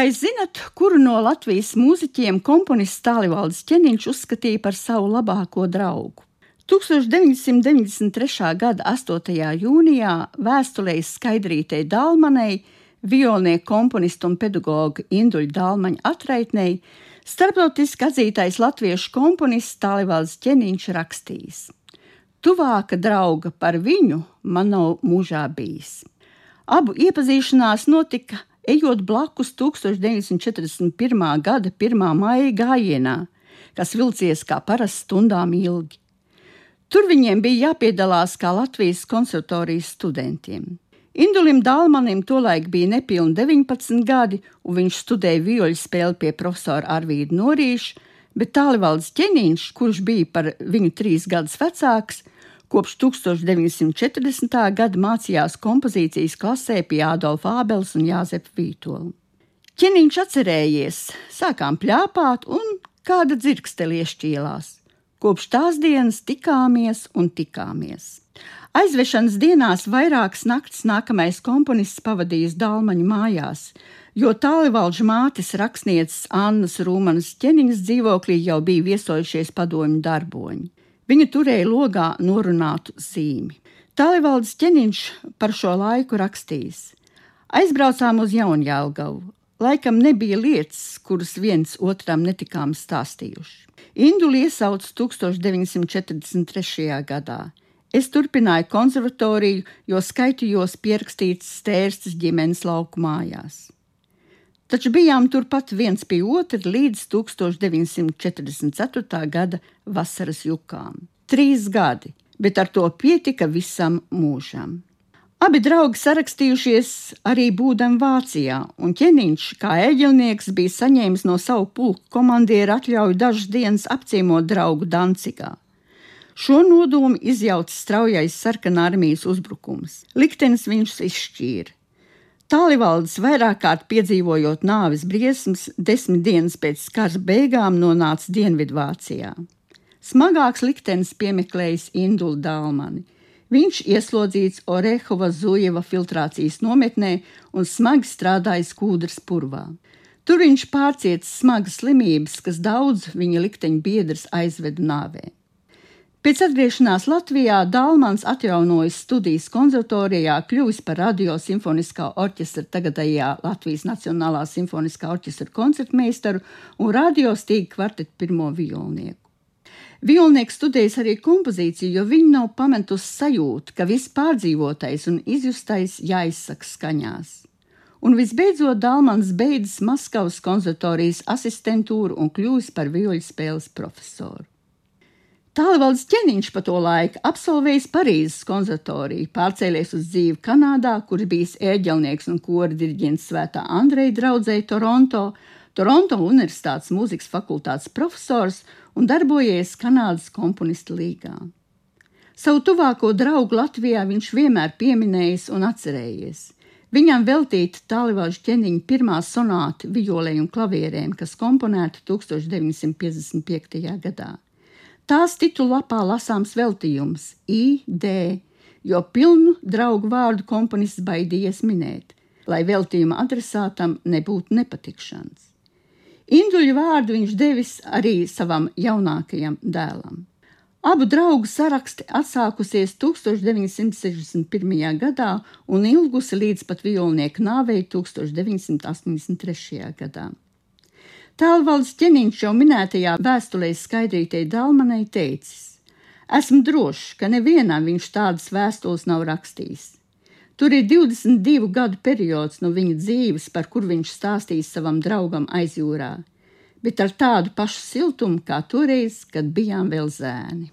vai zinat, kuru no Latvijas mūziķiem komponists Tālivalds Čeniņš uzskatīja par savu labāko draugu? 1993. gada 8. jūnijā vēstulē Skaidrītei Dalmanai, violnieku komponistu un pedagogu Induļu Dalmaņa atraitnei, starptautiski atzītais latviešu komponists Tālivalds Ķeniņš rakstījis: Tuvāka drauga par viņu man nav mūžā bijis. Abu iepazīšanās notika ejot blakus 1941. gada 1. maija gājienā, kas vilcies kā parasti stundām ilgi. Tur viņiem bija jāpiedalās kā Latvijas konservatorijas studentiem. Indulim Dālmanim tolaik bija nepilni 19 gadi, un viņš studēja viļņu spēli pie profesora Arvīda Norīša, bet Tālivalds Ķeniņš, kurš bija par viņu trīs gadus vecāks, kopš 1940. gada mācījās kompozīcijas klasē pie Ādolfa Ābels un Jāzepa Vītola. Ķeniņš atcerējies, sākām plāpāt un kāda dzirksteli iešķīlās. Kopš tās dienas tikāmies un tikāmies. Aizvešanas dienās vairākas naktis nākamais komponists pavadījis Dālmaņu mājās, jo tālivaldžu mātes rakstnieces Annas Rūmanas ķeniņas dzīvoklī jau bija viesojušies padomju darboņi. Viņa turēja logā norunātu zīmi. Tālivalds ķeniņš par šo laiku rakstījis. Aizbraucām uz Jaunjēlgavu. Laikam nebija lietas, kuras viens otram netikām stāstījuši. Induli iesauca 1943. gadā. Es turpināju konservatoriju, jo skaitījos pierakstīts stērstas ģimenes lauku mājās. Taču bijām turpat viens pie otra līdz 1944. gada vasaras jukām. Trīs gadi, bet ar to pietika visam mūžam. Abi draugi sarakstījušies arī būdami Vācijā, un ķeniņš, kā eģelnieks, bija saņēmis no savu pulku komandieru atļauju dažas dienas apciemot draugu Dancigā. Šo nodomu izjauca straujais sarkanā armijas uzbrukums. Liktenis viņš izšķīra. Tālivalds vairāk kārt piedzīvojot nāves briesmas, desmit dienas pēc kara beigām nonāca Dienvidvācijā. Smagāks liktenis piemeklējis Indulu Dālmani Viņš ieslodzīts Orehova Zujeva filtrācijas nometnē un smagi strādājis kūdras purvā. Tur viņš pārcietis smagas slimības, kas daudz viņa likteņa biedrs aizveda nāvē. Pēc atgriešanās Latvijā Dālmans atjaunojis studijas konservatorijā, kļuvis par radio simfoniskā orķestra tagadējā Latvijas Nacionālā simfoniskā orķestra koncertmeistaru un radio stīga kvartetu pirmo violnieku. Vilnieks studējis arī kompozīciju, jo viņa nav pametusi sajūta, ka viss pārdzīvotais un izjustais jāizsaka skaņās. Un visbeidzot, Dāmans beidzis Maskavas konservatorijas asistentūru un kļuvis par viļņu spēles profesoru. Tālvalds ķeniņš pa to laiku absolvējis Parīzes konservatoriju, pārcēlies uz dzīvi Kanādā, kur bijis ēģelnieks un kora diriģents Svētā Andreja draudzēji Toronto, Toronto Universitātes mūzikas fakultātes profesors un darbojies Kanādas komponistu līgā. Savu tuvāko draugu Latvijā viņš vienmēr pieminējis un atcerējies. Viņam veltīta tālivāžu ķeniņa pirmā sonāta violē un klavierēm, kas komponēta 1955. gadā. Tās titulapā lasāms veltījums ID, jo pilnu draugu vārdu komponists baidījies minēt, lai veltījuma adresātam nebūtu nepatikšanas. Induļu vārdu viņš devis arī savam jaunākajam dēlam. Abu draugu saraksti atsākusies 1961. gadā un ilgusi līdz pat violnieku nāvei 1983. gadā. Tālvalds ķeniņš jau minētajā vēstulē skaidrītei Dalmanai teicis: Esmu drošs, ka nevienam viņš tādas vēstules nav rakstījis. Tur ir 22 gadu periods no viņa dzīves, par kur viņš stāstīs savam draugam aizjūrā, bet ar tādu pašu siltumu kā toreiz, kad bijām vēl zēni.